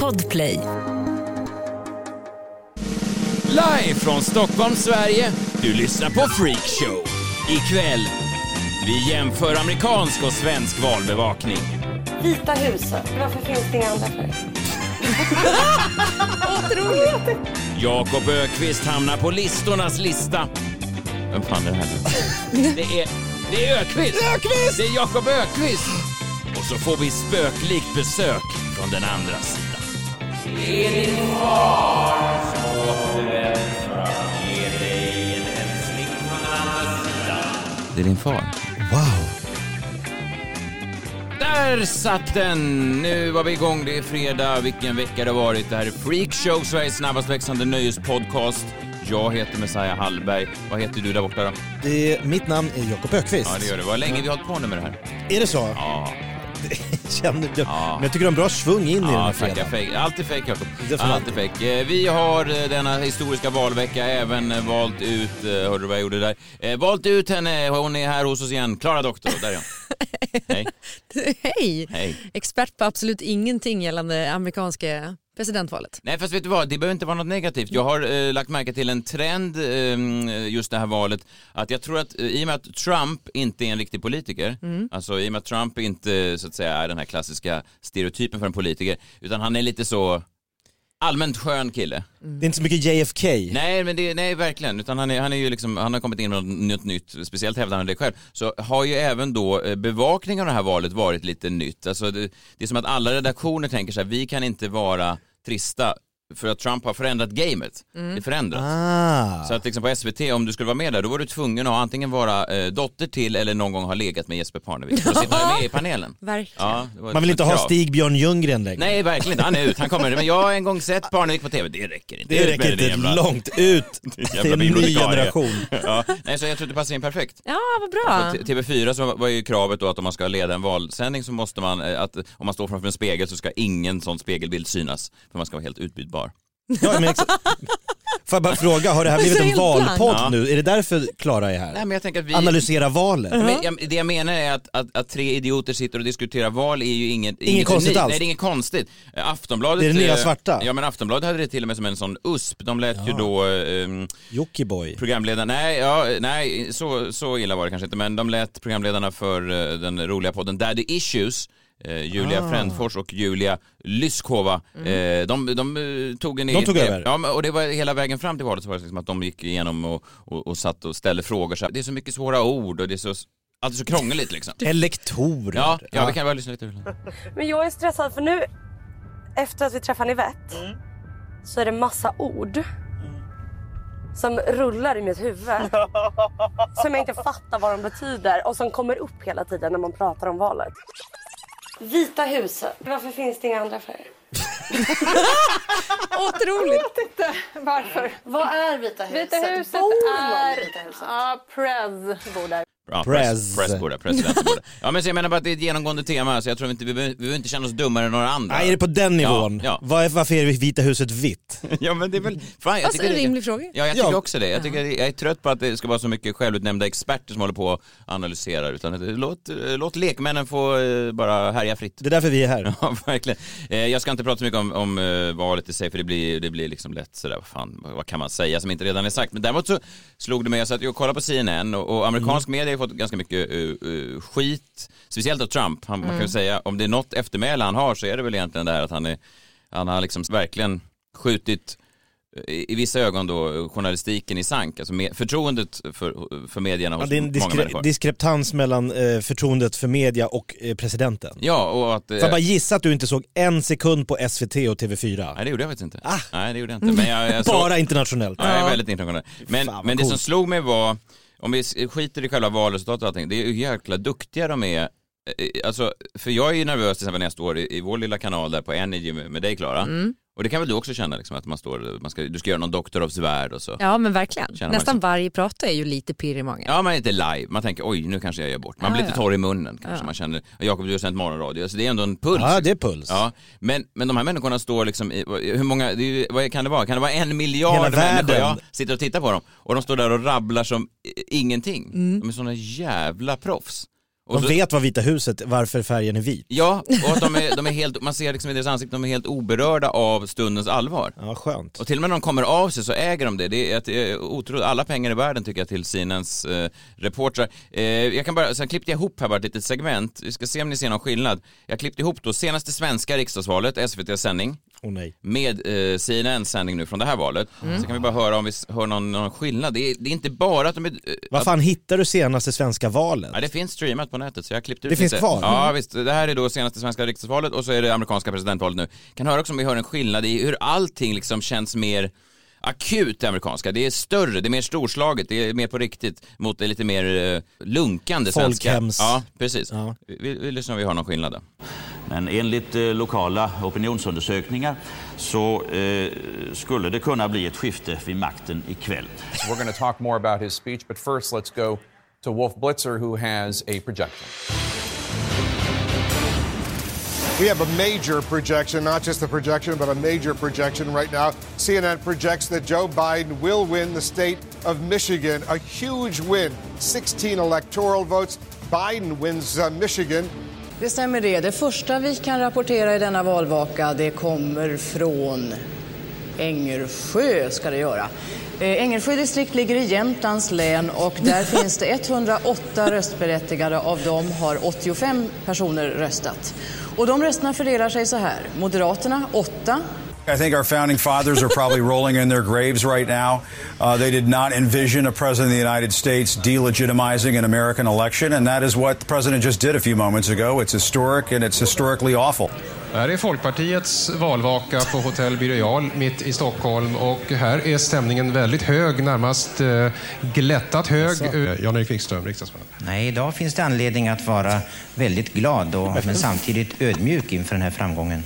Podplay. Live från Stockholm, Sverige. Du lyssnar på Freakshow. Ikväll, vi jämför amerikansk och svensk valbevakning. Vita huset, varför finns det inga andra färger? Jakob Ökvist hamnar på listornas lista. Vem fan är det här nu? Det är, det är Ökvist! Det är Jakob Ökvist! Och så får vi spöklikt besök från den andra sidan. Det är din far som återvänt för att ge dig en hälsning från den andra sidan. Det är din far? Wow. Där satt den! Nu var vi igång, det är fredag. Vilken vecka det har varit. Det här är Freakshow, Sveriges snabbast växande nöjespodcast. Jag heter Messiah Hallberg. Vad heter du där borta då? Det, mitt namn är Jakob Ökvist. Ja, det gör det. Vad länge vi har hållit på nu med det här. Är det så? Ja, Känner, jag, Ja. Men jag tycker du har en bra svung in i den här fredagen. Fake. Allt är fake, Jakob. Det får man Allt är fake. Eh, Vi har eh, denna historiska valvecka även eh, valt ut, eh, hörde du vad jag gjorde där? Eh, Valt ut henne, hon är här hos oss igen. Klara Doktor, där är hon. Hej. Hej! Hej. Expert på absolut ingenting gällande amerikanska presidentvalet. Nej fast vet du vad, det behöver inte vara något negativt. Jag har eh, lagt märke till en trend eh, just det här valet. Att jag tror att eh, i och med att Trump inte är en riktig politiker, alltså i och med att Trump inte så att säga är den här klassiska stereotypen för en politiker, utan han är lite så allmänt skön kille. Det är inte så mycket JFK. Nej, men det, nej verkligen, utan han, är, han, är ju liksom, han har kommit in med något nytt, speciellt hävdar han det själv. Så har ju även då eh, bevakningen av det här valet varit lite nytt. Alltså det, det är som att alla redaktioner tänker så här, vi kan inte vara trista för att Trump har förändrat gamet. Det förändras. Ah. Så att liksom på SVT, om du skulle vara med där, då var du tvungen att antingen vara eh, dotter till eller någon gång ha legat med Jesper Parnevik för att sitta med i panelen. Verkligen. Ja, Man vill inte ha. Stig-Björn Ljunggren längre. Nej, verkligen inte. Han är ut, han kommer. Men jag har en gång sett Parnevik på TV, det räcker inte. det Ut räcker inte jävla- långt ut till en ny generation. Ja, nej, så jag tror det passar in perfekt. Ja, vad bra. På T- TV4 så var ju kravet då att om man ska leda en valsändning så måste man, eh, att om man står framför en spegel så ska ingen sån spegelbild synas. För man ska vara helt utbytbar. Ja, men exa- Får jag bara fråga, har det här blivit en valpodd Ja. nu? Är det därför Klara är här? Nej men jag tänker att vi... Analysera valet? Men jag, det jag menar är att, att, att tre idioter sitter och diskuterar val är ju inget, inget konstigt unikt. alls. Nej det är inget konstigt. Eh, Aftonbladet... Det är det nya eh, svarta. Ja men Aftonbladet hade det till och med som en sån USP. De lät ju då eh, Jockiboi. programledarna, nej, ja, nej så, så illa var det kanske inte, men de lät programledarna för eh, den roliga podden Daddy Issues eh, Julia Ah. Frändfors och Julia Lyskova, eh, de, de eh, tog en De tog över. Ja, och det var hela vägen fram till valet så var det liksom att de gick igenom och, och, och satt och ställde frågor. Så här, det är så mycket svåra ord och det är så, allt är så krångligt liksom. Elektorer. Ja, ja, vi kan bara lyssna lite. Men jag är stressad för nu efter att vi träffar Nivette så är det massa ord som rullar i mitt huvud som jag inte fattar vad de betyder och som kommer upp hela tiden när man pratar om valet. Vita huset, varför finns det inga andra färger? Otroligt. inte varför. Vad är Vita huset? Vita huset Bor någon är... i Vita huset? Ja, Prez bor där. Ja, Press. press. Press borde, borde. Ja men så jag menar bara att det är ett genomgående tema så jag tror inte, vi behöver, vi behöver inte känna oss dummare än några andra. Nej, är det på den nivån? Ja, ja. Var är- Varför är Vita huset vitt? Ja men det är väl, fan, jag Alltså, tycker en det- rimlig fråga. Ja, jag tycker Ja. också det. Jag, tycker, jag är trött på att det ska vara så mycket självutnämnda experter som håller på och analyserar. Utan det- låt, låt lekmännen få eh, bara härja fritt. Det är därför vi är här. Ja, verkligen. Eh, jag ska inte prata så mycket om, om eh, valet i sig, för det blir, det blir liksom lätt sådär, vad fan, vad, kan man säga som inte redan är sagt. Men däremot så slog det mig, jag satt ju och kollade på CNN och, och amerikansk media har ju fått ganska mycket eh, eh, skit, speciellt av Trump. Han, Man kan ju säga, om det är något eftermäle han har så är det väl egentligen det här att han, är, han har liksom verkligen skjutit i, i vissa ögon då journalistiken i sank, alltså med, förtroendet för, för medierna Ja, hos det är en diskre människor. diskreptans mellan eh, förtroendet för media och eh, presidenten. ja, och att... eh, Får jag bara gissa att du inte såg en sekund på SVT och TV4? Nej, det gjorde jag faktiskt inte. Ah. Nej, det gjorde jag inte. Men jag, jag såg- Bara internationellt. Ja, jag är väldigt internationell. Men, men det som slog mig var, om vi eh, skiter i själva valresultatet och allting, det är ju jäkla duktiga de är. Eh, eh, alltså, för jag är ju nervös till exempel när jag står i, i vår lilla kanal där på Energy med, med dig Klara. Mm. Och det kan väl du också känna liksom, att man står, man ska, du ska göra någon doktor of svärd och så. Ja men verkligen. Känner Nästan liksom- varje prata är ju lite pirr i magen. Ja, man är inte live. Man tänker oj, nu kanske jag gör bort. Man Ja, blir lite ja. torr i munnen kanske. Ja. Man känner, Jakob du har sänt morgonradio. Alltså, det är ändå en puls. Ja, det är puls. Ja, men, men de här människorna står liksom i, hur många, det vad kan det vara? Kan det vara en miljard Hela människor? Ja, sitter och tittar på dem. Och de står där och rabblar som ingenting. Mm. De är såna jävla proffs. Och De så- vet vad Vita huset, varför färgen är vit. Ja, och att de är, de är helt, man ser liksom i deras ansikten, de är helt oberörda av stundens allvar. Ja, skönt. Och till och med när de kommer av sig så äger de det. Det är, det är otroligt, alla pengar i världen tycker jag till Sinens eh, reportrar. Eh, jag kan bara, sen klippte jag ihop här bara ett litet segment, vi ska se om ni ser någon skillnad. Jag klippte ihop då senaste svenska riksdagsvalet, SVT sändning, Åh nej. med eh, CNNs sändning nu från det här valet. Så kan vi bara höra om vi hör någon, någon skillnad. Det är, det är inte bara att de är... Eh, Vad fan hittar du senaste svenska valet? Ja, det finns streamat på nätet så jag klippte ut Det finns lite. kvar? Ja visst, det här är då senaste svenska riksdagsvalet och så är det amerikanska presidentvalet nu. Kan höra också om vi hör en skillnad i hur allting liksom känns mer akut det amerikanska. Det är större, det är mer storslaget, det är mer på riktigt mot det lite mer eh, lunkande svenska. Folkhems. Ja, precis. Ja. Vi, vi lyssnar om vi har någon skillnad där. Men enligt eh, lokala opinionsundersökningar så eh, skulle det kunna bli ett skifte vid makten ikväll. We're going to talk more about his speech, but first let's go to Wolf Blitzer, who has a projection. We have a major projection, not just a projection, but a major projection right now. CNN projects that Joe Biden will win the state of Michigan, a huge win, 16 electoral votes. Biden wins uh, Michigan. Det stämmer det. Det första vi kan rapportera i denna valvaka det kommer från Ängersjö ska det göra. Eh, Ängersjö distrikt ligger i Jämtlands län och där finns det 108 röstberättigade. Av dem har 85 personer röstat. Och de rösterna fördelar sig så här. Moderaterna 8, I think our founding fathers are probably rolling in their graves right now. Uh, they did not envision a president of the United States delegitimizing an American election, and that is what the president just did a few moments ago. It's historic and it's historically awful. Här är Folkpartiets valvaka på Hotell Birger mitt i Stockholm och här är stämningen väldigt hög, närmast eh, glättat hög. Eh, Jan-Erik Wikström, riksdagsman. Nej, idag finns det anledning att vara väldigt glad och, men samtidigt ödmjuk inför den här framgången.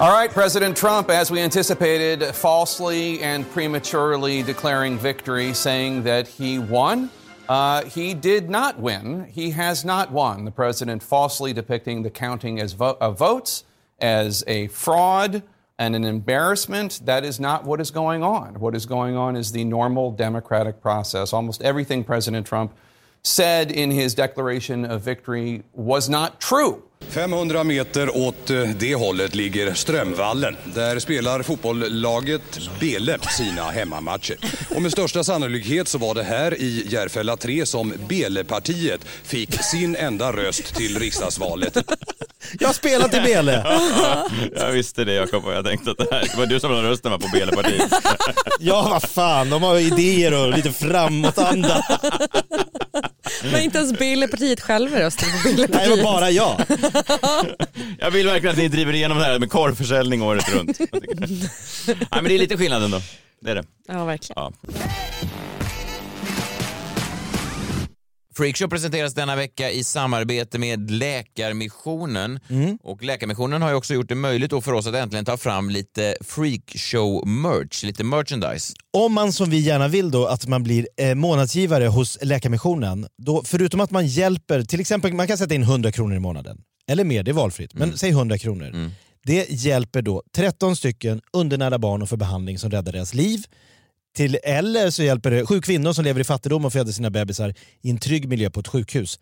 All right, President Trump, as we anticipated, falsely and prematurely declaring victory, saying that he won. Uh, he did not win. He has not won. The president falsely depicting the counting as vo- of votes as a fraud and an embarrassment. That is not what is going on. What is going on is the normal democratic process. Almost everything President Trump said in his declaration of victory was not true. 500 meter åt eh, det hållet ligger Strömvallen. Där spelar fotbollslaget Bele sina hemmamatcher. Och med största sannolikhet så var det här i Järfälla 3 som Bele-partiet fick sin enda röst till riksdagsvalet. Jag har spelat i Bele! Jag visste det Jakob och jag tänkte att det, här, det var du som la rösten på Belepartiet. Ja, vad fan, de har idéer och lite framåtanda. Men inte ens Billepartiet själva röstade på Nej, det var Billepartiet. bara jag. Jag vill verkligen att ni driver igenom det här med korvförsäljning året runt. Nej men det är lite skillnad ändå. Det är det. Ja, verkligen. Ja. Freakshow presenteras denna vecka i samarbete med Läkarmissionen. Och Läkarmissionen har ju också gjort det möjligt för oss att äntligen ta fram lite freakshow-merch, lite merchandise. Om man som vi gärna vill då att man blir eh, månadsgivare hos Läkarmissionen, då förutom att man hjälper, till exempel man kan sätta in 100 kronor i månaden, eller mer, det är valfritt, men säg 100 kronor. Det hjälper då 13 stycken undernärda barn att få behandling som räddar deras liv. Till, eller så hjälper det sju kvinnor som lever i fattigdom och föder sina bebisar i en trygg miljö på ett sjukhus.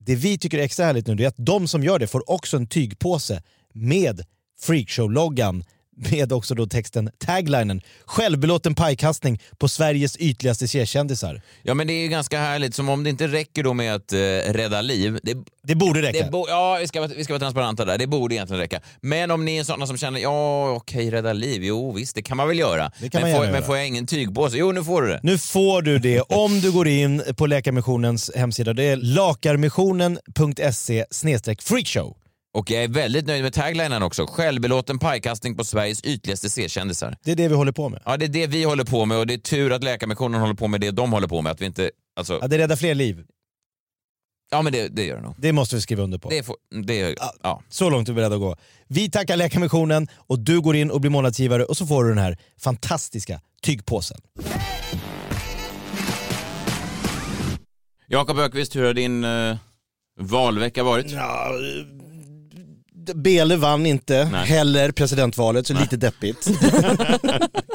Det vi tycker är extra härligt nu är att de som gör det får också en tygpåse med Freakshow-loggan med också då texten, taglinen, självbelåten pajkastning på Sveriges ytligaste C-kändisar. Ja men det är ju ganska härligt, som om det inte räcker då med att eh, rädda liv. Det, Det borde räcka. det bo, ja, vi ska, vara- vi ska vara transparenta där, det borde egentligen räcka. Men om ni är sådana som känner, ja okej rädda liv, jo visst det kan man väl göra. Det kan men, man får, gärna men göra. får jag ingen tygpåse? Jo nu får du det. Nu får du det om du går in på Läkarmissionens hemsida. Det är lakarmissionen.se freakshow. Och jag är väldigt nöjd med taglinen också. Självbelåten pajkastning på Sveriges ytligaste C-kändisar. Det är det vi håller på med. Ja, det är det vi håller på med och det är tur att Läkarmissionen håller på med det de håller på med. Att vi inte, alltså, Ja, det räddar fler liv. ja men det, det gör det nog. Det måste vi skriva under på. Det, får, det, ja. Så långt är vi beredda att gå. Vi tackar Läkarmissionen och du går in och blir månadsgivare och så får du den här fantastiska tygpåsen. Jakob Ökvist, hur har din eh, valvecka varit? Ja, Bele vann inte Nej. heller presidentvalet, så lite deppigt.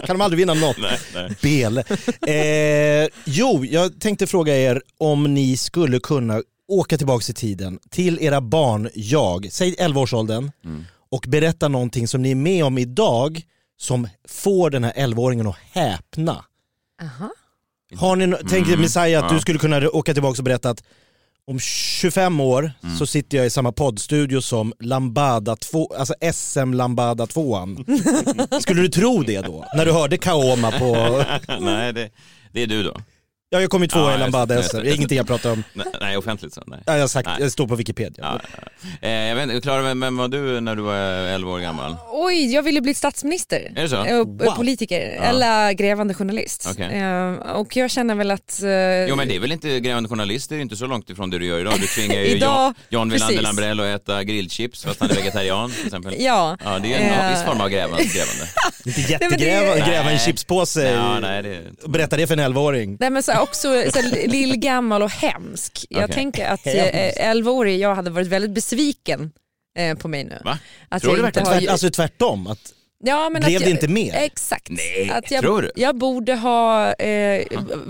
kan de aldrig vinna något? Nej, nej. Bele. Eh, jo, jag tänkte fråga er om ni skulle kunna åka tillbaka i tiden till era barn, jag, säg 11-årsåldern Mm. och berätta någonting som ni är med om idag som får den här 11-åringen att häpna. Aha. Har ni, no- Mm, Messiah att ja. du skulle kunna åka tillbaka och berätta att om 25 år Mm. så sitter jag i samma poddstudio som Lambada 2, alltså SM Lambada 2 Skulle du tro det då? När du hörde Kaoma på... nej, det, det är du då. Ja, jag kom ju tvåa Ja, i jag- Lambada jag- SM, det är ingenting jag pratar om. Nej, nej offentligt så. Nej. Ja, jag, har sagt, Nej. jag står på Wikipedia. Ja. Eh, jag vet inte, Klara, vem, var du när du var 11 år gammal? Oj, jag ville bli statsminister. Är det så? Eh, och- Wow. Politiker, Ja. eller grävande journalist. Okej. Eh, och jag känner väl att... eh, Jo men det är väl inte grävande journalist, det är inte så långt ifrån det du gör idag. Du tvingar ju Idag, John, John Wilander. Lambrell att äta grillchips fast han är vegetarian till exempel. Ja. Ja, det är en Eh. viss form av grävande. grävande. Inte men det- jättegräva gräva en Nej. chipspåse Ja, nej, det... berätta det för en 11-åring. Nej men så här, också lillgammal och hemsk. Jag Okej. tänker att eh, 11-årig jag hade varit väldigt besviken eh, på mig nu. Va? Att Tror jag du inte verkligen? har Tvärt, alltså tvärtom, att Ja, men Blev att det jag, inte mer? Exakt. Nej, att jag, tror du? jag borde ha eh,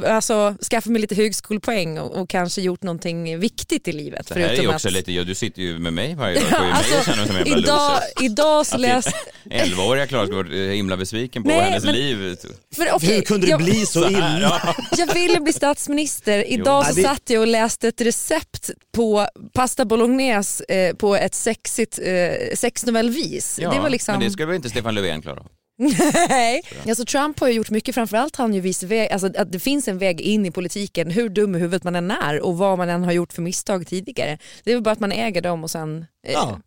alltså, skaffat mig lite högskolepoäng och, och kanske gjort någonting viktigt i livet. Det här är ju också att, lite, ja, du sitter ju med mig varje dag, mig Alltså, känna mig som en jävla idag, loser. idag så läste... 11-åriga Klara skulle vara himla besviken på Nej, hennes men- liv. För, okej, hur kunde det jag, bli så illa? Ja. Jag ville bli statsminister. Idag Jo. så det- satt jag och läste ett recept på pasta bolognese eh, på ett sexigt eh, sexnovellvis. Ja, det var liksom... men det ska väl inte Stefan Löfven klara av? Nej. Alltså Trump har ju gjort mycket, framförallt han ju visat väg, alltså att det finns en väg in i politiken hur dum i huvudet man än är och vad man än har gjort för misstag tidigare. Det är väl bara att man äger dem och sen... eh, ja,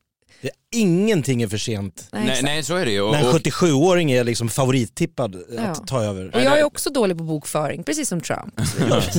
det, ingenting är för sent. nej, Nej, nej så är det ju. Och, När en och, 77-åring är liksom favorittippad Ja. att ta över. Och jag är också dålig på bokföring, precis som Trump.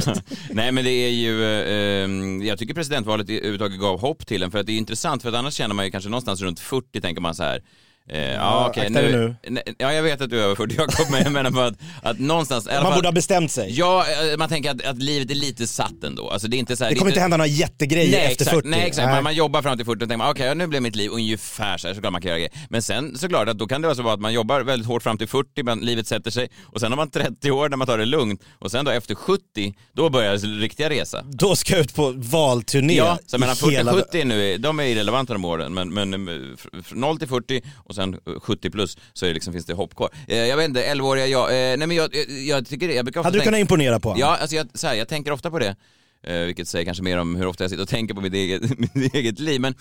nej men det är ju, eh, eh, jag tycker presidentvalet överhuvudtaget gav hopp till en för att det är intressant för att annars känner man ju kanske någonstans runt 40 tänker man så här. Eh, ja, akta dig nu. Nej, Ja jag vet att du är över 40 Jakob men jag menar bara att, att någonstans Man fall, borde ha bestämt sig. Ja, eh, man tänker att, att livet är lite satt ändå. Alltså det är inte så här, Det kommer är inte hända några jättegrejer Nej, efter exakt, 40. Nej exakt, Man, man jobbar fram till 40 och tänker man okej ja, nu blev mitt liv ungefär så här, så klart man kan göra grejer. Men sen såklart att då kan det vara så att man jobbar väldigt hårt fram till 40 men livet sätter sig och sen har man 30 år när man tar det lugnt och sen då efter 70 då börjar den riktiga resa. Då ska jag ut på valturné. Ja, så mellan 40 hela- och 70 nu, de är irrelevanta de åren, men, men eh, f- f- 0 till 40 och sen eh, 70 plus så är det liksom, finns det hopp kvar. Eh, jag vet inte, 11-åriga jag, eh, nej men jag, jag, jag tycker det, jag brukar ofta Hade du tänka- kunnat imponera på honom? Ja, alltså jag, så här, jag tänker ofta på det. Eh, vilket säger kanske mer om hur ofta jag sitter och tänker på mitt eget, mitt eget liv. Men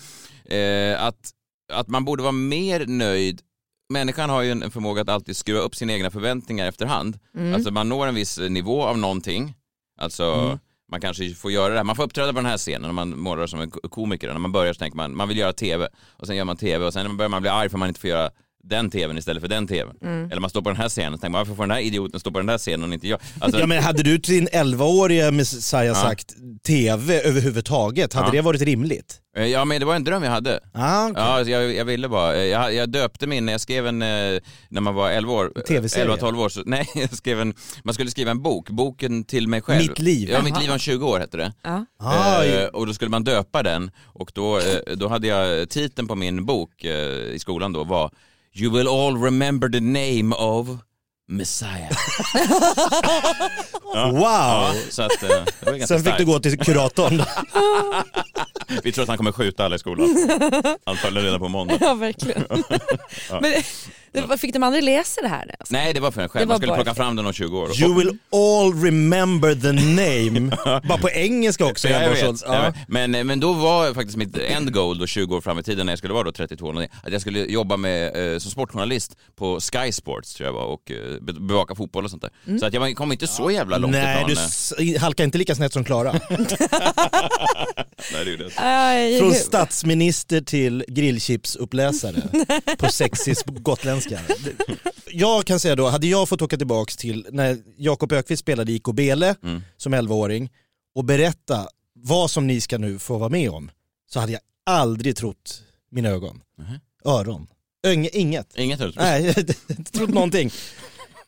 eh, att, att man borde vara mer nöjd. Människan har ju en en förmåga att alltid skruva upp sina egna förväntningar efterhand. Mm. Alltså man når en viss nivå av någonting. Alltså Mm man kanske får göra det här. Man får uppträda på den här scenen när man målar som en komiker. När man börjar så tänker man, man vill göra tv. Och sen gör man tv och sen börjar man bli arg för att man inte får göra den tvn istället för den tvn. Mm. Eller man står på den här scenen och tänker man, varför får den här idioten stå på den här scenen och inte jag? Alltså, Ja men hade du till din 11-åriga Messiah sagt TV överhuvudtaget, hade Ja. det varit rimligt? Eh, Ja men det var en dröm jag hade. Ah, okej. Ja, jag, jag ville bara. Eh, Jag, jag döpte min, jag skrev en, eh, när man var 11 år, TV-serie? 11-12 år, så, nej jag skrev en, man skulle skriva en bok, boken till mig själv. Mitt liv? Ja, mitt Jaha. liv om 20 år hette det. Ja. Ah, Eh, och då skulle man döpa den och då, eh, då hade jag, titeln på min bok eh, i skolan då var You will all remember the name of Messiah. Wow! Ja, så att, eh, det var Sen fick starkt. du gå till kuratorn. Vi tror att han kommer skjuta alla i skolan. Antagligen redan på måndag. Ja, verkligen. Men, det, fick de aldrig läsa det här? Alltså? Nej, det var för en själv. Man skulle plocka fram den om 20 år. You will all remember the name. Bara på engelska också. Ja, jag vet, Ja. Men, men då var faktiskt mitt end goal då 20 år fram i tiden när jag skulle vara då 32 eller någonting, att jag skulle jobba med, eh, som sportjournalist på Sky Sports tror jag var och eh, be- bevaka fotboll och sånt där. Så att jag kom inte så jävla långt Nej, ifrån. du eh, halkar inte lika snett som Klara. Nej, det gjorde Från statsminister till grillchipsuppläsare på sexis gotländska. Jag kan säga då, hade jag fått åka tillbaks till när Jakob Ökvist spelade i IK Bele Mm. som 11-åring och berätta vad som ni ska nu få vara med om så hade jag aldrig trott mina ögon. Mhm. Öron. Öng, inget. Inget hört. Nej, jag hade inte trott någonting.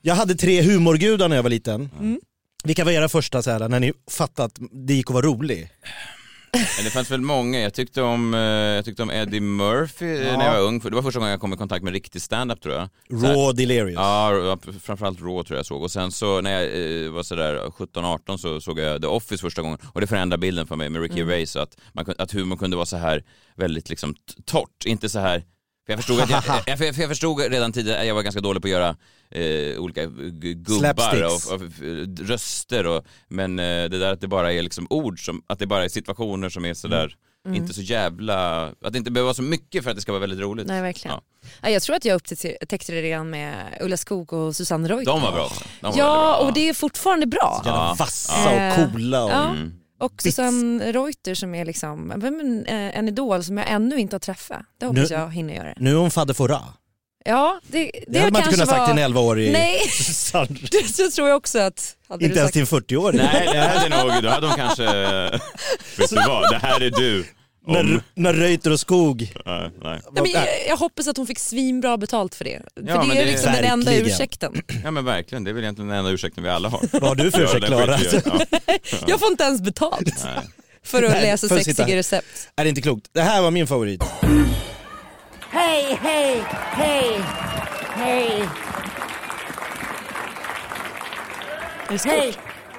Jag hade tre humorgudar när jag var liten. Mm. Vilka var era första så här, när ni fattade att det gick att vara rolig? Men det fanns väl många. Jag tyckte om, eh, jag tyckte om Eddie Murphy eh, Ja. när jag var ung. Det var första gången jag kom i kontakt med riktig stand-up tror jag. Raw delirious. Ja, framförallt Raw tror jag såg. Och sen så när jag eh, var sådär 17-18 så såg jag The Office första gången. Och det förändrade bilden för mig med Ricky Mm. Gervais. Så att, man, att humor kunde vara så här väldigt liksom torrt. Inte så här för jag, förstod att jag, jag, för jag, för jag förstod redan tidigare att jag var ganska dålig på att göra eh, olika gubbar och, och, och röster. Och, men eh, det där att det bara är liksom ord, som, att det bara är situationer som är sådär, Mm. inte så jävla, att det inte behöver vara så mycket för att det ska vara väldigt roligt. Nej, verkligen. Ja. Ja, jag tror att jag upptäckte det redan med Ulla Skog och Susanne Reuter. De var bra. De var Ja, bra. och det är fortfarande bra. Så jävla Ja. vassa och Eh, coola. Och... Mm. Och Susanne Reuter som är liksom, vem är eh, en idol som jag ännu inte har träffat. Det hoppas Nu- jag hinner göra. Nu är hon fadder fåra. Ja, det, det, Det, hade man inte kunnat sagt var... till en 11-årig Nej, det så tror jag också att... Hade Inte ens sagt... till en 40-åring. Nej, det hade nog, då hade de kanske, vet du vad, det här är du. Om, När, när Reuter och Skog... nej, nej. Nej, men jag, jag hoppas att hon fick svinbra betalt för det. För Ja, det är det- liksom den enda Verkligen. ursäkten. Ja men verkligen, det är väl egentligen den enda ursäkten vi alla har. Vad har du för ursäkt Klara? Ja. Jag får inte ens betalt Nej. för att Nej, läsa för att sexiga recept. Är det inte klokt? Det här var min favorit. Hej, hej, hej, hej. Hej!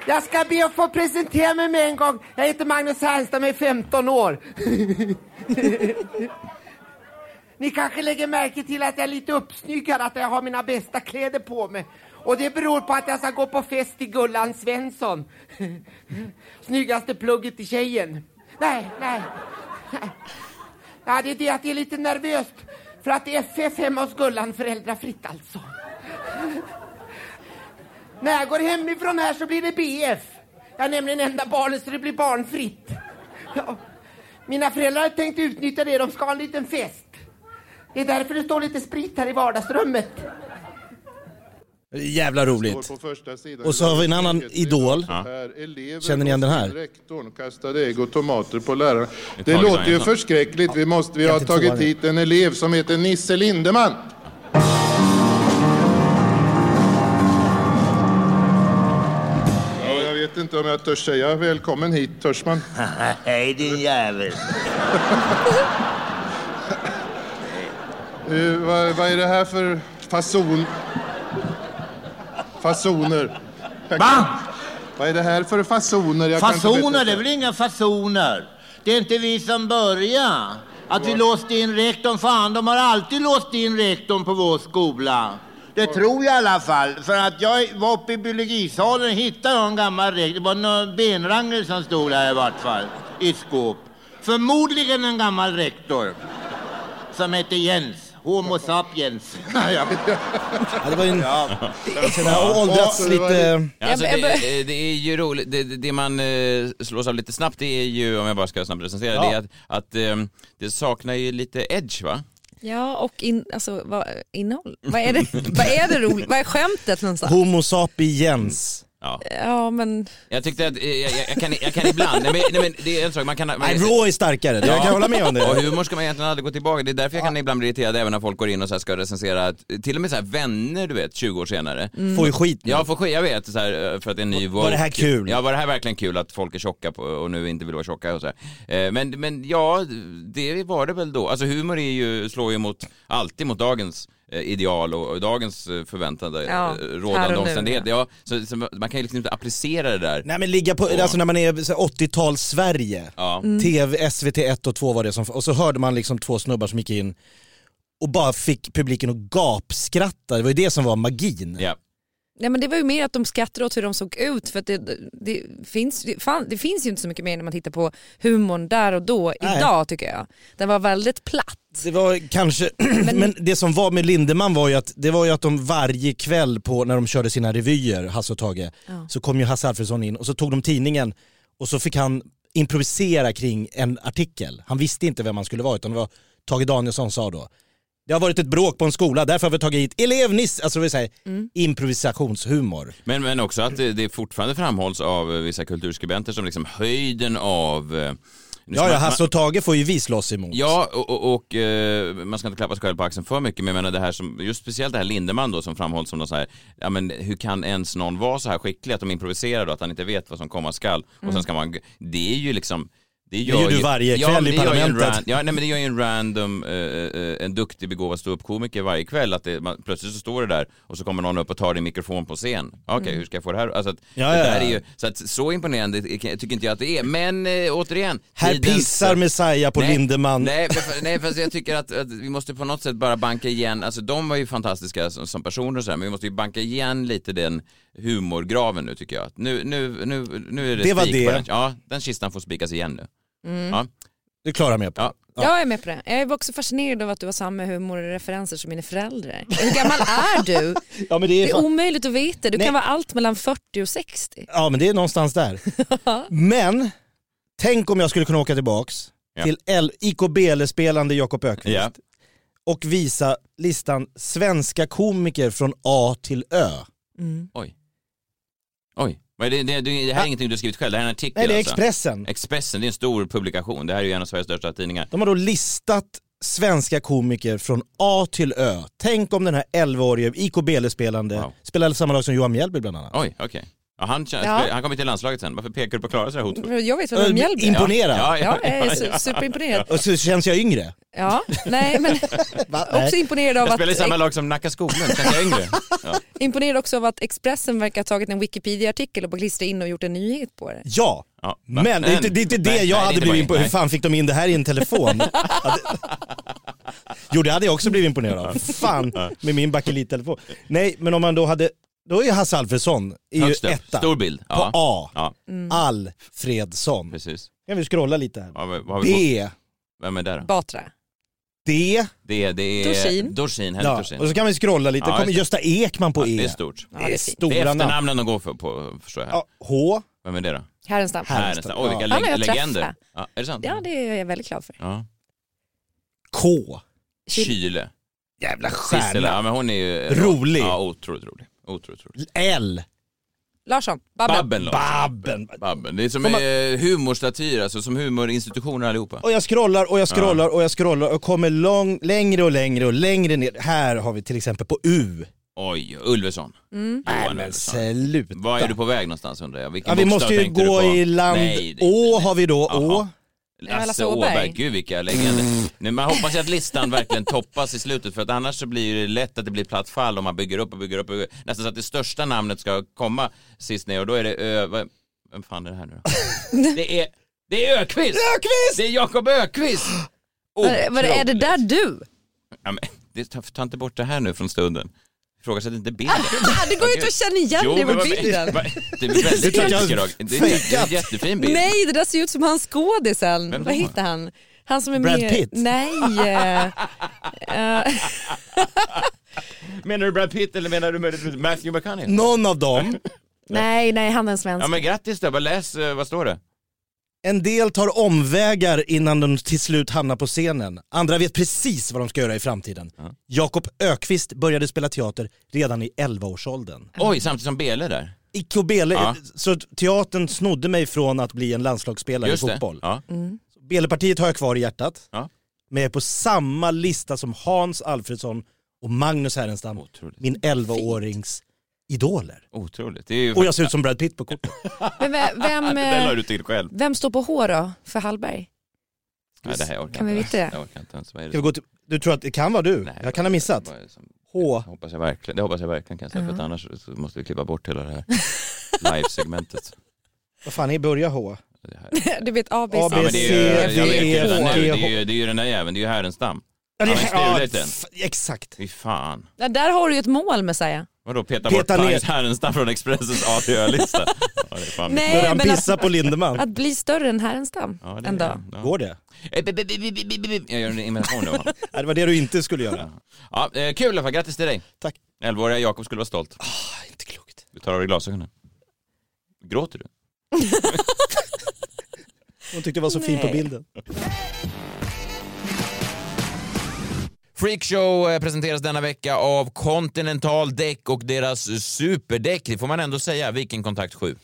Jag ska be att få presentera mig med en gång. Jag heter Magnus och är 15 år. Ni kanske lägger märke till att jag är lite uppsnyggad, att jag har mina bästa kläder på mig. Och det beror på att jag ska gå på fest i Gullan Svensson. Snyggaste plugget i tjejen. Nej, nej. Ja, det är det att det är lite nervöst. För att det är FF hemma hos Gullan, föräldrafritt alltså. När jag går hemifrån här så blir det BF. Jag är nämligen enda barnet så det blir barnfritt. Ja. Mina föräldrar har tänkt utnyttja det, de ska ha en liten fest. Det är därför det står lite sprit här i vardagsrummet. Jävla roligt. Och så har vi en annan idol. Känner ni igen den här? Rektorn kastade ägg och tomater på läraren. Det låter ju förskräckligt. Vi, måste, vi har tagit hit en elev som heter Nisse Lindeman. Inte om jag törs säga välkommen hit. Törs man? Hej din jävel. Eh, vad, vad är det här för fason? Fasoner. Va? Vad är det här för fasoner? Jag Fasoner, det är väl inga fasoner? Det är inte vi som börjar. Att vi låste in rektorn, fan de har alltid låst in rektorn på vår skola. Det tror jag i alla fall. För att jag var uppe i biologisalen och hittade jag en gammal rektor. Det var några benrangel som stod där i vart fall. I ett skåp. Förmodligen en gammal rektor. Som hette Jens. Homo sapiens. ja. Ja, det var en... Ja. Den har åldrats lite... Ja, Alltså, det, det är ju roligt, det, det man eh, slås av lite snabbt det är ju, om jag bara ska snabbt recensera, Ja. det är att, att eh, det saknar ju lite edge va? Ja, och in, alltså, vad, innehåll. Vad är det, vad är det roligt? Vad är skämtet någonstans? Homo sapiens. Ja. Ja, men Jag tyckte att, eh, jag, jag, jag, kan, jag kan ibland, nej men, nej men det är en sak, man kan... Man, Nej, Raw är starkare, jag kan hålla med om Och det. humor ska man egentligen aldrig gå tillbaka, det är därför jag kan ibland bli irriterad även när folk går in och så här ska recensera, till och med så här vänner du vet, 20 år senare. Mm. Får ju skit nu. Ja, får skit, jag vet, så här, för att det är en ny Var det här kul? Ja, var det här verkligen kul att folk är tjocka på, och nu inte vill vara tjocka och så här. Eh, Men, men ja, det var det väl då. Alltså humor är ju, slår ju mot, alltid mot dagens eh, ideal och, och dagens eh, förväntade Ja, eh, rådande och omständigheter. Ja, så, så man kan ju liksom inte applicera det där. Nej men ligga på, alltså när man är så här 80-tals Sverige, Ja. TV, SVT 1 och 2 var det som, och så hörde man liksom två snubbar som gick in och bara fick publiken att gapskratta, det var ju det som var magin. Ja. Nej, men det var ju mer att de skrattade åt hur de såg ut för att det, det, finns, det, fan, det finns ju inte så mycket mer när man tittar på humorn där och då Nej. idag tycker jag. Den var väldigt platt. Det var kanske, men, det som var med Lindemann var ju att, det var ju att de varje kväll på, när de körde sina revyer, Hasse och Tage, Ja. så kom ju Hasse Alfredson in och så tog de tidningen och så fick han improvisera kring en artikel. Han visste inte vem han skulle vara utan det var Tage Danielsson sa då. Det har varit ett bråk på en skola, därför har vi tagit hit elev Nisse, alltså vill säga Mm. improvisationshumor. Men, men också att det, det fortfarande framhålls av vissa kulturskribenter som liksom höjden av... eh, Ja, ja, Hasse och Tage får ju vi slåss emot. Ja, och, och, och eh, man ska inte klappa sig själv på axeln för mycket, men jag menar det här som, just speciellt det här Lindemann då som framhålls som någon så här, ja men hur kan ens någon vara så här skicklig att de improviserar då, att han inte vet vad som komma skall och Mm. sen ska man, det är ju liksom Det gör du varje ja, kväll men i det gör ju en parlamentet. ran- ja, nej, men det gör ju en random, eh, eh, en duktig begåvad ståuppkomiker varje kväll. Att det, man, plötsligt så står det där och så kommer någon upp och tar din mikrofon på scen. Okej, Mm. hur ska jag få det här? Alltså att, Ja, det ja, ja. är ju, så, att, så imponerande tycker inte jag att det är. Men eh, återigen. Här pissar Messiah på Nej, Lindemann. Nej, för, nej, fast jag tycker att, att vi måste på något sätt bara banka igen, alltså de var ju fantastiska som, som personer och så här, men vi måste ju banka igen lite den humorgraven nu tycker jag. Nu, nu, nu, nu är det, Det var det. den. Ja, den kistan får spikas igen nu. Mm. Ja. Du klarar med på. Ja. Jag är med på det. Jag är också fascinerad av att du har samma humorreferenser som mina föräldrar. Hur gammal är du? Ja, men det är Det är fan- omöjligt att veta. Du Nej. kan vara allt mellan 40 och 60. Ja men det är någonstans där. Men, tänk om jag skulle kunna åka tillbaks Ja. till L- IKBL-spelande Jakob Ökvist Ja. och visa listan svenska komiker från A till Ö. Oj. Oj. Men det, det, det här är ingenting du har skrivit själv, det här är en artikel Nej det är alltså. Expressen. Expressen, det är en stor publikation. Det här är ju en av Sveriges största tidningar. De har då listat svenska komiker från A till Ö. Tänk om den här 11-årige IKBL-spelande spelade samma lag som Johan Mjällby bland annat. Oj, okej. Ja, han, känns- Ja. han kommer till landslaget sen. Varför pekar du på Klara så här hotfullt? Jag vet vem Mjällby är. Imponerad. Ja, ja, Ja, jag är ja, su- ja. superimponerad. Och så känns jag yngre. Ja, nej men också imponerad av Jag spelar i att, samma lag som Nacka Skoglund, känns jag yngre? Ja. imponerad också av att Expressen verkar ha tagit en Wikipedia-artikel och bara klistrat in och gjort en nyhet på det. Ja, Ja. men det är inte det, är inte det Nej, jag nej, hade det blivit imponerad. Hur fan fick de in det här i en telefon? Jo det hade jag också blivit imponerad av. Fan, med min bakelittelefon. Nej, men om man då hade, då är Hasse Alfredsson är ju Högst upp. etta. Stor bild. På Ja. A. Ja, Alfredsson. precis. Kan vi scrolla lite här. Ja, vad har vi på? D. Vem är det då? Batra. D. Det, det är... Dorsin. Dorsin, Henrik Ja, Dorsin. och så kan vi scrolla lite. Ja, kommer just. Gösta Ekman på Ja, E. det är stort. Ja, det är är fint. Det är stora namn. efternamnen de går för på, förstår jag. Ja, H. Vem är det då? Härenstam. Härenstam. Oj, vilka Ja. Han har jag leg- legender. Ja, är det sant? Ja, det är jag väldigt glad för. Ja. K. Kyle. Jävla Sissela, stjärna. ja men hon är ju... Rolig. Ja, otroligt rolig. Otroligt rolig. L. Larsson, Babben. Babben Larsson. Babben. Babben. Det är som Kom eh, humorstatyr, alltså som humorinstitutioner allihopa. Och jag scrollar och jag scrollar och jag scrollar och kommer lång, längre och längre och längre ner. Här har vi till exempel på U. Oj, Ulveson. Mm. Nej men sluta. Var är du på väg någonstans undrar jag? Vilken Ja, vi måste ju gå i land... Nej, det- Å har vi då. Jaha. Å. Lasse Lasse Åberg. Åberg, gud vilka legender. Nu, man hoppas ju att listan verkligen toppas i slutet för att annars så blir det lätt att det blir platt fall om man bygger upp och bygger upp. Och bygger. Nästan så att det största namnet ska komma sist ner och då är det Ö... vad- Vem fan är det här nu då? Det är, det är Ökvist! Ökvist! Det är Jakob Ökvist! Vad är det där du? Ja, men, det, ta, ta inte bort det här nu från stunden. Ifrågasätt inte bilden. Ah, det går ju inte att känna igen Jo, men på bilden. Det är väldigt Det Roger. Det är en det jättefin bild. Nej, det där ser ut som han skådisen. Vad heter han? Han som är Brad med... Pitt? Nej. eh, eh, Menar du Brad Pitt eller menar du möjligtvis Matthew McConaughey? Någon av dem. nej, nej, han är en svensk. Ja men grattis då, bara läs, eh, vad står det? En del tar omvägar innan de till slut hamnar på scenen. Andra vet precis vad de ska göra i framtiden. Jakob Ökvist började spela teater redan i 11-årsåldern. Oj, samtidigt som Bele där. Icke och Bele, Ja. så teatern snodde mig från att bli en landslagsspelare Just i fotboll. Ja. Belepartiet har jag kvar i hjärtat. Ja. Men jag är på samma lista som Hans Alfredsson och Magnus Härenstam, min 11-årings idoler. Otroligt. Det är ju... Och jag ser ut som Brad Pitt på kortet. Men vem, vem, la eh, du till själv. vem står på H då för Hallberg? Nej, det här orkar Kan vi veta det? Jag orkar inte ens. Vad är det? Ska vi gå till, du tror att det kan vara du? Nej, jag kan ha missat. som- H. Det hoppas jag verkligen, det hoppas jag verkligen kan jag säga, för att annars så måste vi klippa bort hela det här live-segmentet. Vad fan är börja H? Det här. Du vet A, B, C, D, E, H. det är ju, det är ju den där jäveln, det är ju Härenstam. Ja, det, Han har ja, stulit den. f- exakt. Fy fan. Ja, där har du ju ett mål Messiah. Vadå peta, Peta bort ner. Magnus Härenstam från Expressens A till Ö-lista? Ja, det är fan Nej. Börjar han men pissa att- på Lindemann? Att bli större än Härenstam Ja, det en dag. Ja. Går det? Eh, bi- bi- bi- bi- bi- bi- bi- Jag gör en imitation nu. va? Nej, det var det du inte skulle göra. Ja, eh, kul i alla fall, grattis till dig. Tack. 11-åriga Jakob skulle vara stolt. Ah, inte klokt. Du tar av dig glasögonen. Gråter du? Hon tyckte det var så fint på Nej. bilden. Freakshow eh, presenteras denna vecka av Continental Däck och deras superdäck, det får man ändå säga, Viking Kontakt 7.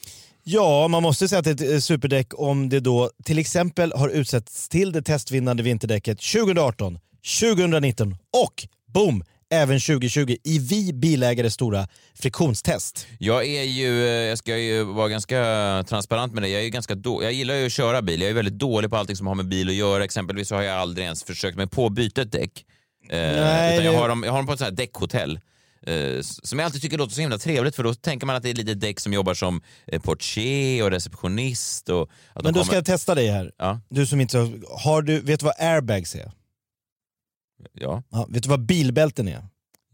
Ja, man måste säga att det är ett eh, superdäck om det då till exempel har utsetts till det testvinnande vinterdäcket 2018, 2019 och boom! även 2020 i Vi bilägares stora friktionstest. Jag är ju, eh, jag ska ju vara ganska transparent med det. Jag är ju ganska då, jag gillar ju att köra bil. Jag är väldigt dålig på allting som har med bil att göra. Exempelvis har jag aldrig ens försökt mig på att byta ett däck. Eh, Nej, utan jag har dem, jag har dem på ett sånt här däckhotell. S- som jag alltid tycker låter så himla trevligt för då tänker man att det är ett litet däck som jobbar som eh, portier och receptionist. Och Men då ska kommer- jag testa dig här. Ja. Du som inte har, har du, vet du vad airbags är? Ja. Ja, vet du vad bilbälten är?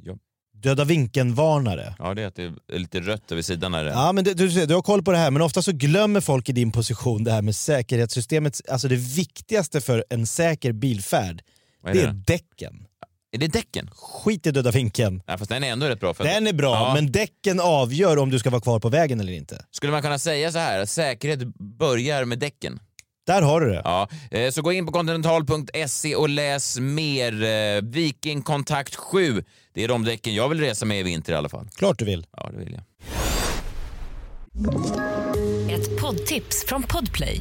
Ja. Döda vinkeln-varnare. Ja, det är att det är lite rött över sidan. Här. Ja, men det, du, ser, du har koll på det här, men ofta så glömmer folk i din position det här med säkerhetssystemet. Alltså det viktigaste för en säker bilfärd, Vad är det det är däcken. Är det däcken? Skit i döda vinkeln. Ja, fast den är ändå rätt bra. För Den är bra, Ja. men däcken avgör om du ska vara kvar på vägen eller inte. Skulle man kunna säga så här, att säkerhet börjar med däcken? Där har du det. Ja, eh, så gå in på continental.se och läs mer. Eh, Viking Kontakt 7, det är de däcken jag vill resa med i vinter i alla fall. Klart du vill. Ja, det vill jag. Ett poddtips från Podplay.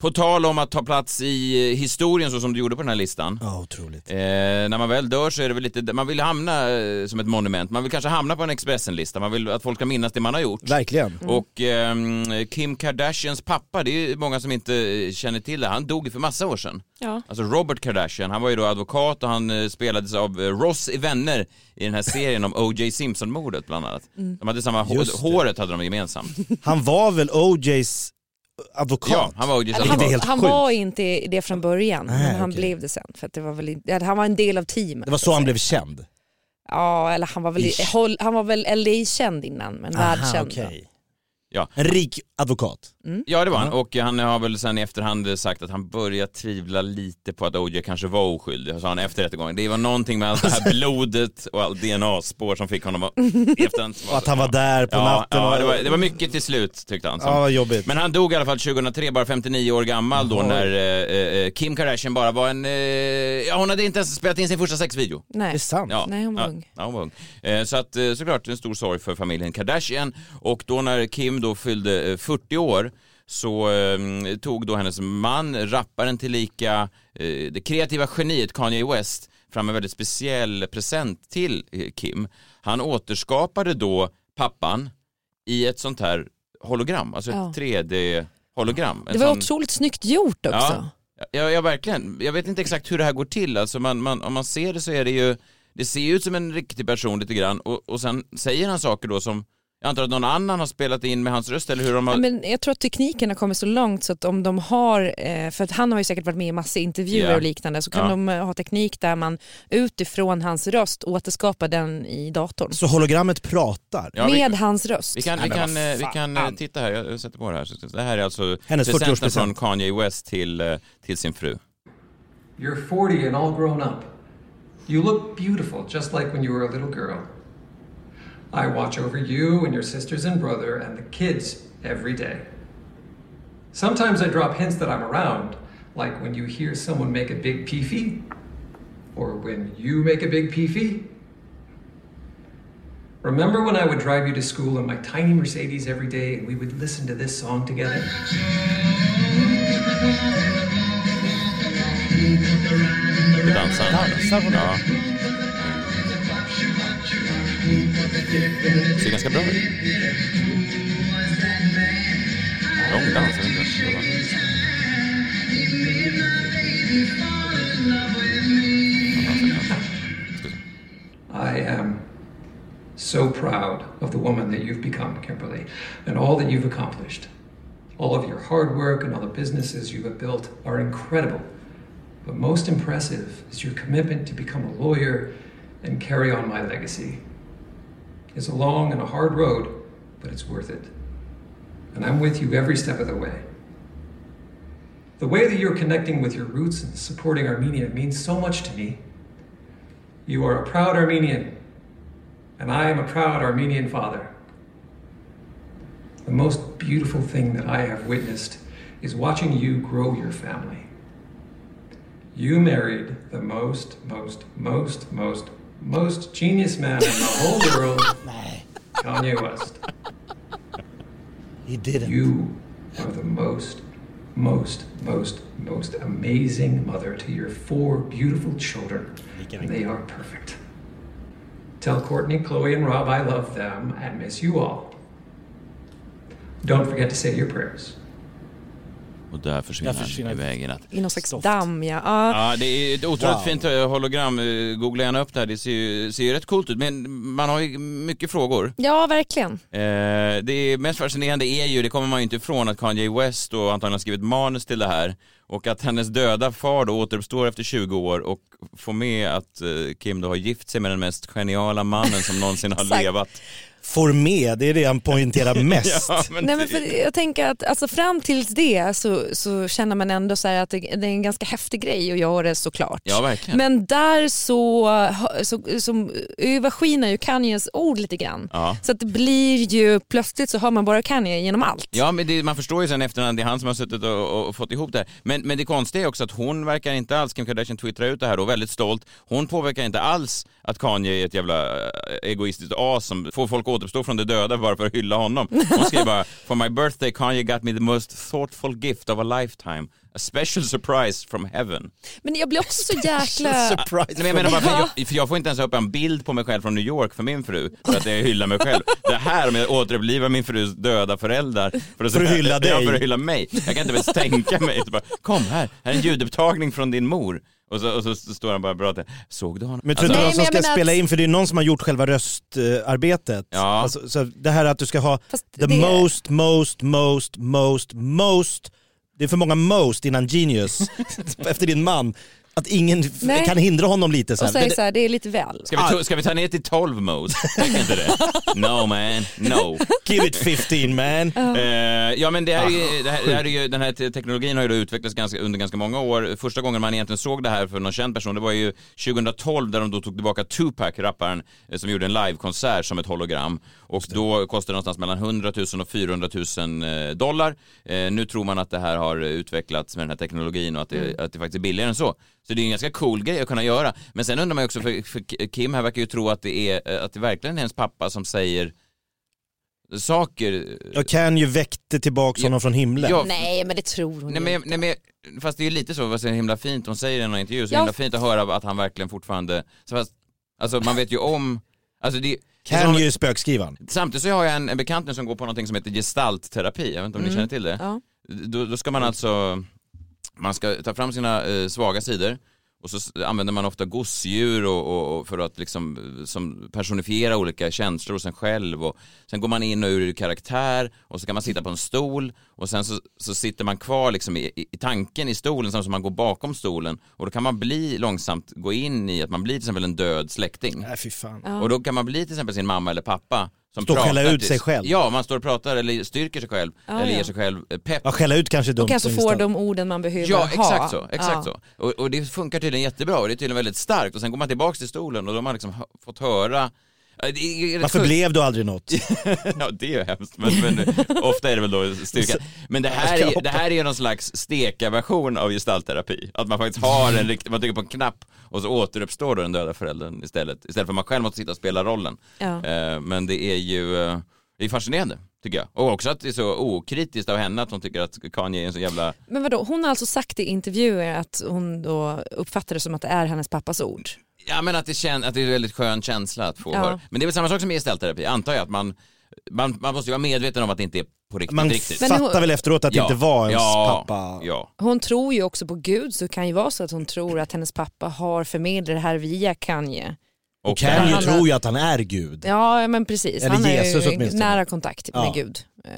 På tal om att ta plats i eh, historien så som du gjorde på den här listan. Ja, otroligt. Eh, när man väl dör så är det väl lite, man vill hamna eh, som ett monument. Man vill kanske hamna på en Expressen-lista. Man vill att folk ska minnas det man har gjort. Verkligen. Och ehm, Kim Kardashians pappa, det är många som inte eh, känner till det. Han dog för massa år sedan. Ja. Alltså Robert Kardashian, han var ju då advokat och han eh, spelades av eh, Ross i Vänner i den här serien om O.J. Simpson-mordet bland annat. Mm. De hade samma hår, håret hade de gemensamt. Han var väl OJs advokat? Ja, han var Eller advokat. han, helt han var inte det från början, Nej, men han okej. blev det sen. För att det var väl, han var en del av teamet. Det var så han blev känd? Ja, eller han var väl, Ish. håll- han var väl LA-känd innan, men världskänd. då. Ja. En rik advokat? Ja det var han och han har väl sen i efterhand sagt att han börjar tvivla lite på att OJ kanske var oskyldig, sa han efter rättegången. Det var någonting med allt det här blodet och allt DNA-spår som fick honom att i efterhand... Och att han var där på ja, natten Ja, och- det var, det var mycket till slut tyckte han. Ja, vad jobbigt. Men han dog i alla fall 2003, bara 59 år gammal då när eh, eh, Kim Kardashian bara var en... Eh, ja, hon hade inte ens spelat in sin första sexvideo. Nej. Det är sant? Ja. Nej, hon var ja, ung. Ja, hon var ung. Eh, så att eh, såklart en stor sorg för familjen Kardashian. Och då när Kim då fyllde eh, 40 år så eh, tog då hennes man, rapparen tillika, eh, det kreativa geniet Kanye West fram en väldigt speciell present till eh, Kim. Han återskapade då pappan i ett sånt här hologram, alltså ett Ja. 3D-hologram. En Det var sån- otroligt snyggt gjort också. Ja, ja, ja, verkligen. Jag vet inte exakt hur det här går till. Alltså man, man, om man ser det så är det ju, det ser ut som en riktig person lite grann och, och sen säger han saker då som, jag antar att någon annan har spelat in med hans röst eller hur de har... Ja, Men jag tror att tekniken har kommit så långt så att om de har, eh, för att han har ju säkert varit med i massa intervjuer Ja. och liknande, så kan Ja. de eh, ha teknik där man utifrån hans röst återskapar den i datorn. Så hologrammet pratar? Ja, vi- Med hans röst. Vi kan, Nej, vi kan, eh, vi kan titta här, jag sätter på det här. Det här är alltså Hennes presenten 40-årspresent. från Kanye West till, till sin fru. You're 40 and all grown up. You look beautiful, just like when you were a little girl. I watch over you and your sisters and brother and the kids every day. Sometimes I drop hints that I'm around, like when you hear someone make a big peefee, or when you make a big peefee. Remember when I would drive you to school in my tiny Mercedes every day and we would listen to this song together? Dansar han? Ser ganska bra ut. Lång dans, jag vet inte. I am so proud of the woman that you've become, Kimberly, and all that you've accomplished. All of your hard work and all the businesses you have built are incredible. But most impressive is your commitment to become a lawyer and carry on my legacy. It's a long and a hard road, but it's worth it. And I'm with you every step of the way. The way that you're connecting with your roots and supporting Armenia means so much to me. You are a proud Armenian, And I am a proud Armenian father. The most beautiful thing that I have witnessed is watching you grow your family. You married the most, most, most, most, most genius man in the whole world, Kanye West. He didn't. You are the most, most, most, most amazing mother to your four beautiful children. And they are perfect. Tell Courtney, Chloe, and Rob I love them and miss you all. Don't forget to say your prayers. Och där försvinner, Där försvinner i natt. I någon slags damm ja. ja. Ja, det är ett otroligt Wow. fint eh, hologram. Eh, Googla gärna upp det här, det ser ju, ser ju rätt coolt ut. Men man har ju mycket frågor. Ja, verkligen. Eh, det är mest fascinerande är ju, det kommer man ju inte ifrån, att Kanye West och antagligen har skrivit manus till det här. Och att hennes döda far då återuppstår efter 20 år och får med att eh, Kim då har gift sig med den mest geniala mannen som någonsin har levat. Får med, det är det han poängterar mest. Ja, men Nej, det- men för jag tänker att alltså, fram tills det så, så känner man ändå så här att det, det är en ganska häftig grej att göra såklart. Ja, verkligen. Men där så, så som överskinar ju Kanyes ord lite grann. Ja. Så att det blir ju, plötsligt så hör man bara Kanye genom allt. Ja, men det, man förstår ju sen efterhand, det är han som har suttit och, och, och fått ihop det här. Men, men det konstiga är också att hon verkar inte alls, Kim Kardashian twittrar ut det här då, väldigt stolt. Hon påverkar inte alls att Kanye är ett jävla eh, egoistiskt as som får folk återuppstå från det döda bara för att hylla honom. Hon skriver bara “For my birthday Kanye got me the most thoughtful gift of a lifetime. A special surprise from heaven”. Men jag blir också så jäkla... Surprise. Nej, men jag menar bara, för jag, för jag får inte ens upp en bild på mig själv från New York för min fru, för att jag hyllar mig själv. Det här med att återuppliva min frus döda föräldrar för att, För att hylla dig. Ja, för att hylla mig. Jag kan inte ens tänka mig. Bara, Kom här, här är en ljudupptagning från din mor. Och så, och så står han bara och pratar. Såg du honom? Men tror du Alltså, inte någon som ska menar spela att- in, för det är någon som har gjort själva röstarbetet. Ja. Alltså, så det här att du ska ha Fast the det- most, most, most, most, most. Det är för många most innan genius, efter din man. Att ingen Nej. kan hindra honom lite sen. Och säger så här, det är lite väl. Ska vi, ta, ska vi ta ner till 12 mode? Inte det? No man, no. Give it 15 man. Eh, ja men det här, är ju, det här, det här är ju, den här te- teknologin har ju då utvecklats ganska, under ganska många år. Första gången man egentligen såg det här för någon känd person, det var ju 2012 där de då tog tillbaka Tupac, rapparen, eh, som gjorde en livekonsert som ett hologram. Och då kostade det någonstans mellan 100 000 och 400 000 eh, dollar. Eh, nu tror man att det här har utvecklats med den här teknologin och att det, att det faktiskt är billigare än så. Så det är en ganska cool grej att kunna göra. Men sen undrar man ju också, för, för Kim här verkar ju tro att det är, eh, att det verkligen är hennes pappa som säger saker Jag kan ju väckte tillbaka honom från himlen. Ja. Nej men det tror hon Nej men, inte. nej, men fast det är ju lite så, vad så himla fint, hon säger i en intervju, så Ja. himla fint att höra att han verkligen fortfarande, så fast, alltså man vet ju om, alltså det, Kan ju spökskrivaren. Samtidigt så har jag en, en bekant nu som går på någonting som heter gestaltterapi, jag vet inte om ni Mm. känner till det? Ja. Då, då ska man alltså, man ska ta fram sina eh, svaga sidor och så använder man ofta gosedjur och, och, och för att liksom eh, som personifiera olika känslor hos en själv och sen går man in och ur karaktär och så kan man sitta på en stol och sen så, så sitter man kvar liksom i, i, tanken i stolen samtidigt som man går bakom stolen och då kan man bli långsamt gå in i att man blir till exempel en död släkting. Nej fy fan. Ja. Och då kan man bli till exempel sin mamma eller pappa som Stå och skälla ut sig själv. Ja, man står och pratar eller styrker sig själv Ja, eller ja. ger sig själv eh, pepp. Ja, skälla ut kanske är dumt. Och kanske får de orden man behöver Ja, ha. exakt så. Exakt Ja. så. Och, och det funkar tydligen jättebra och det är tydligen väldigt starkt och sen går man tillbaks till stolen och då har man liksom fått höra Varför sjukt. blev du aldrig något? ja, det är ju hemskt, men, men ofta är det väl då styrka. Men det här, är, det här är ju någon slags steka-version av gestaltterapi. Att man faktiskt har en riktig, man trycker på en knapp och så återuppstår då den döda föräldern istället. Istället för att man själv måste sitta och spela rollen. Ja. Eh, Men det är ju, eh, det är fascinerande, tycker jag. Och också att det är så okritiskt av henne att hon tycker att Kanye är en så jävla Men vadå, hon har alltså sagt i intervjuer att hon då uppfattar det som att det är hennes pappas ord. Ja men att det, kän, att det är en väldigt skön känsla att få Ja. höra. Men det är väl samma sak som gestaltterapi, antar jag att man, man, man måste ju vara medveten om att det inte är på riktigt. Man riktigt. Fattar hon- väl efteråt att det Ja. inte var ens ja, pappa. Ja. Hon tror ju också på Gud så det kan ju vara så att hon tror att hennes pappa har förmedlat det här via Kanye. Och Kanye Han- tror ju att han är Gud. Ja men precis, Eller han har Jesus ju åtminstone. nära kontakt med Ja. Gud. eh,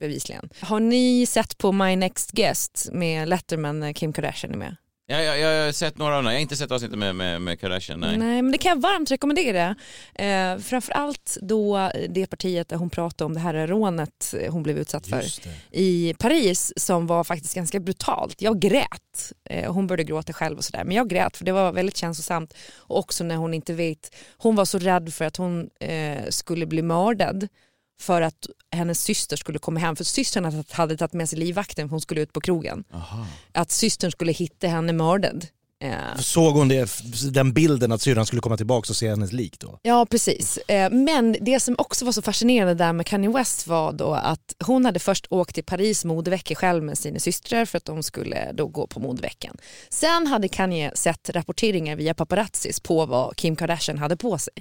Bevisligen. Har ni sett på My Next Guest med Letterman när Kim Kardashian är med? Jag, jag, jag har sett några av dem, jag har inte sett avsnittet med, med, med Kardashian. Nej. Nej, men det kan jag varmt rekommendera. Eh, framförallt då det partiet där hon pratade om det här rånet hon blev utsatt för i Paris som var faktiskt ganska brutalt. Jag grät. Eh, hon började gråta själv och sådär men jag grät för det var väldigt känslosamt. Och också när hon inte vet, hon var så rädd för att hon eh, skulle bli mördad för att hennes syster skulle komma hem för systern hade- tagit med sig livvakten för hon skulle ut på krogen. Att systern skulle hitta henne mördad. Eh, Såg hon det, den bilden att syrran skulle komma tillbaka och se hennes lik då? Ja precis. Eh, Men det som också var så fascinerande där med Kanye West var då att hon hade först åkt till Paris modevecka själv med sina systrar för att de skulle då gå på modeveckan. Sen hade Kanye sett rapporteringar via paparazzis på vad Kim Kardashian hade på sig.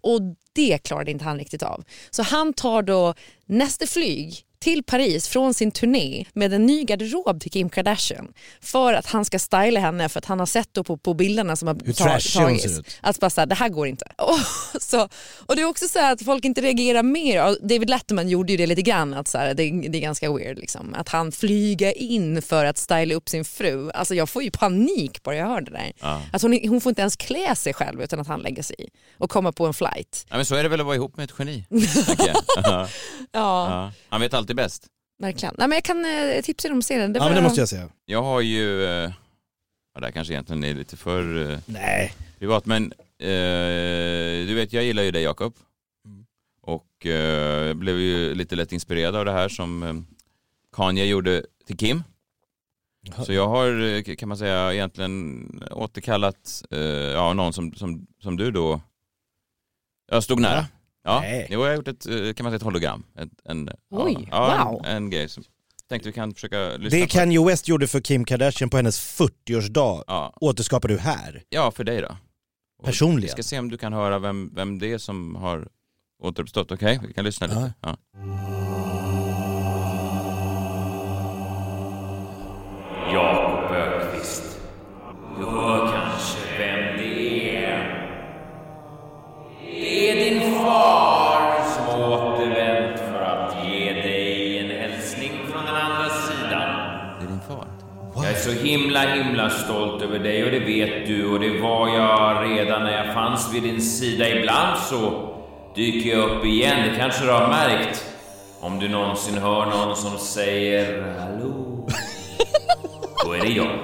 Och det klarade inte han riktigt av. Så han tar då nästa flyg till Paris från sin turné med en ny garderob till Kim Kardashian för att han ska styla henne för att han har sett då på, på bilderna som har Hur ta- trashig hon tagits att bara så här, det här går inte. Och, så, och det är också så att folk inte reagerar mer. David Letterman gjorde ju det lite grann, att så här, det, det är ganska weird liksom. Att han flyger in för att styla upp sin fru. Alltså jag får ju panik bara jag hör det där. Ja. Att hon, hon får inte ens klä sig själv utan att han lägger sig i och komma på en flight. Ja, men så är det väl att vara ihop med ett geni. Ja. Ja, Han vet alltid bäst. verkligen. Nej, men jag kan eh, tipsa er om serien. Ja men det måste jag säga. Jag har ju, eh, ja, det här kanske egentligen är lite för eh, Nej. privat, men eh, du vet jag gillar ju dig Jakob. Och eh, jag blev ju lite lätt inspirerad av det här som eh, Kanye gjorde till Kim. Så jag har, eh, kan man säga, egentligen återkallat eh, ja, någon som, som, som du då jag stod nära. Ja, Nej. jo, jag har gjort ett, eh, kan man säga, ett hologram. Ett, en, Oj, ja, wow. En, en grej som tänkte vi kan försöka lyssna Det på. Kanye West gjorde för Kim Kardashian på hennes 40-årsdag Ja. återskapar du här. Ja, för dig då. Och Vi Personligen. ska se om du kan höra vem, vem det är som har återuppstått. Okej, vi kan lyssna lite. Ja. Himla, himla stolt över dig och det vet du och det var jag redan när jag fanns vid din sida. Ibland så dyker jag upp igen, det kanske du har märkt. Om du någonsin hör någon som säger hallå, då är det jag.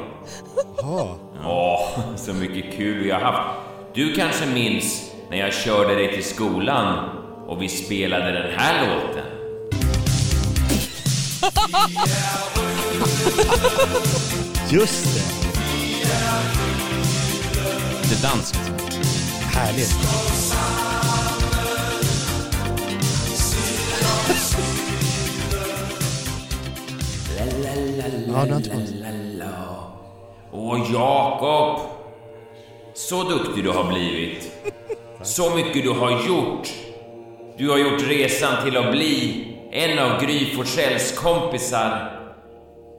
Åh, så mycket kul vi har haft. Du kanske minns när jag körde dig till skolan och vi spelade den här låten. Just det. Lite danskt. Härligt. Ja, det har inte varit. Åh, Jakob! Så duktig du har blivit. Så mycket du har gjort. Du har gjort resan till att bli en av Gry Forssells kompisar.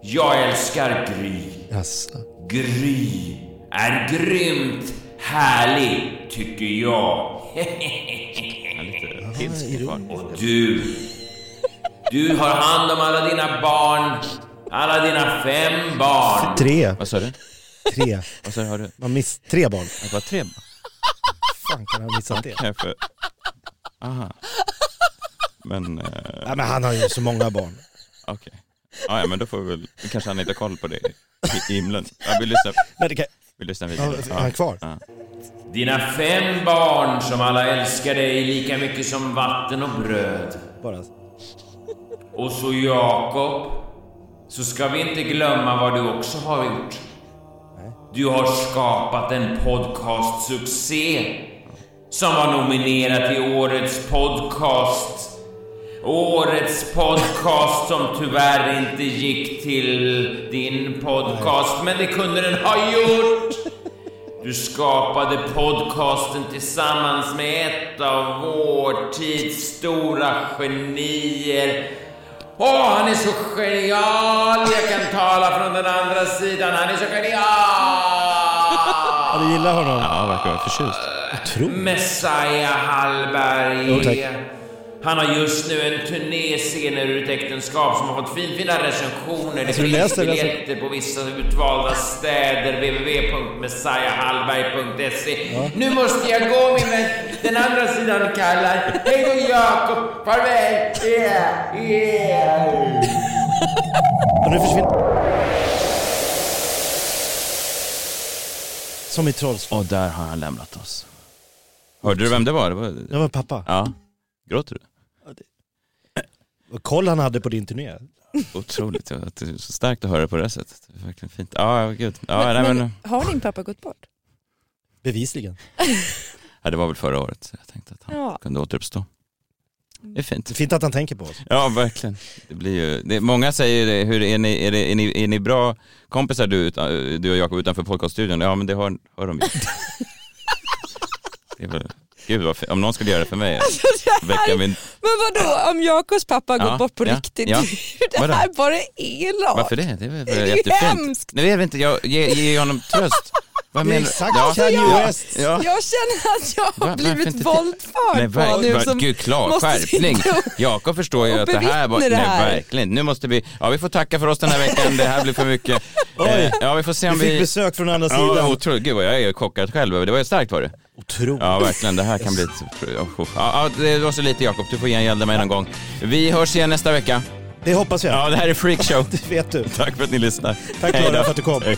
Jag älskar Gry. Jaså. Gry är grymt härlig, tycker jag. Och du, du har hand om alla dina barn. Alla dina fem barn. Tre. Vad sa du? Tre. Vad sa du? Har du? Man miss tre barn. Det var tre barn? fan kan han ha missat det? För... Aha. Men... Eh... Ja, men han har ju så många barn. Okej. Ja, ja, men då får vi väl... Kanske han inte har koll på det i, himlen. Ja, vi lyssnar. Men det kan... Vi lyssnar vidare. Ja, är han kvar? Ja. Dina fem barn som alla älskar dig lika mycket som vatten och bröd. Bara. Och så Jakob, så ska vi inte glömma vad du också har gjort. Du har skapat en podcastsuccé som var nominerad till Årets podcast. Årets podcast som tyvärr inte gick till din podcast, men det kunde den ha gjort. Du skapade podcasten tillsammans med ett av vår tids stora genier. Åh, han är så genial! Jag kan tala från den andra sidan. Han är så genial! Ja, du gillar honom? Ja, verkar vara förtjust. Otroligt. Messiah Hallberg. Jo, tack. Han har just nu en turné scener ur ett äktenskap som har fått finfina recensioner. Det Alltså, du finns biljetter på vissa utvalda städer. www.messiahallberg.se Nu måste jag gå min vän. Den andra sidan kallar. Hej då Jakob. Farväl. Yeah, yeah. Och nu försvinner... Som i Trollspö. Och där har han lämnat oss. Hörde du vem det var? Det var, Det var pappa. ja. Gråter du? Och koll han hade på din turné. Otroligt, ja, att det är så starkt att höra på det sättet. Det är verkligen fint. Ja, gud. Ja, men, nej, men, har din pappa gått bort? Bevisligen. ja, det var väl förra året, så jag tänkte att han Ja. kunde återuppstå. Det är fint. Det är fint att han tänker på oss. Ja, verkligen. Det blir ju, det, många säger det, hur är ni, är, det, är, ni, är ni bra kompisar du, utan- du och Jakob utanför podcaststudion? Ja, men det hör, hör de ju. Det är väl, gud vad om någon skulle göra det för mig, väcka min... Men vadå, om Jakobs pappa har Ja, gått bort på ja, riktigt, ja. det Vadå? här bara elakt. Varför det? Det är väl Det är ju jättefint. hemskt. Nej, jag vet inte, jag ger, ger honom tröst. Vad Det är menar exakt ja. Kanye ja. West. Ja. Jag känner att jag har Va- blivit våldförd Nej, på nu. som Gud, klar, skärpning. Jakob förstår ju att det här var... det här. Nej, verkligen. Nu måste vi... Ja, vi får tacka för oss den här veckan. Det här blir för mycket. Oj. Eh, ja, vi får se om Vi vi... fick besök från andra Ja, sidan. otroligt. Gud, vad jag är chockad själv det. var ju starkt var det. Otroligt. Ja, verkligen. Det här kan bli... ett- Ja, det var så lite Jakob. Du får gengälda mig någon gång. Vi hörs igen nästa vecka. Det hoppas jag. Ja, det här är Freakshow. Det vet du. Tack för att ni lyssnar. Tack. Klara för att du kom. Hej.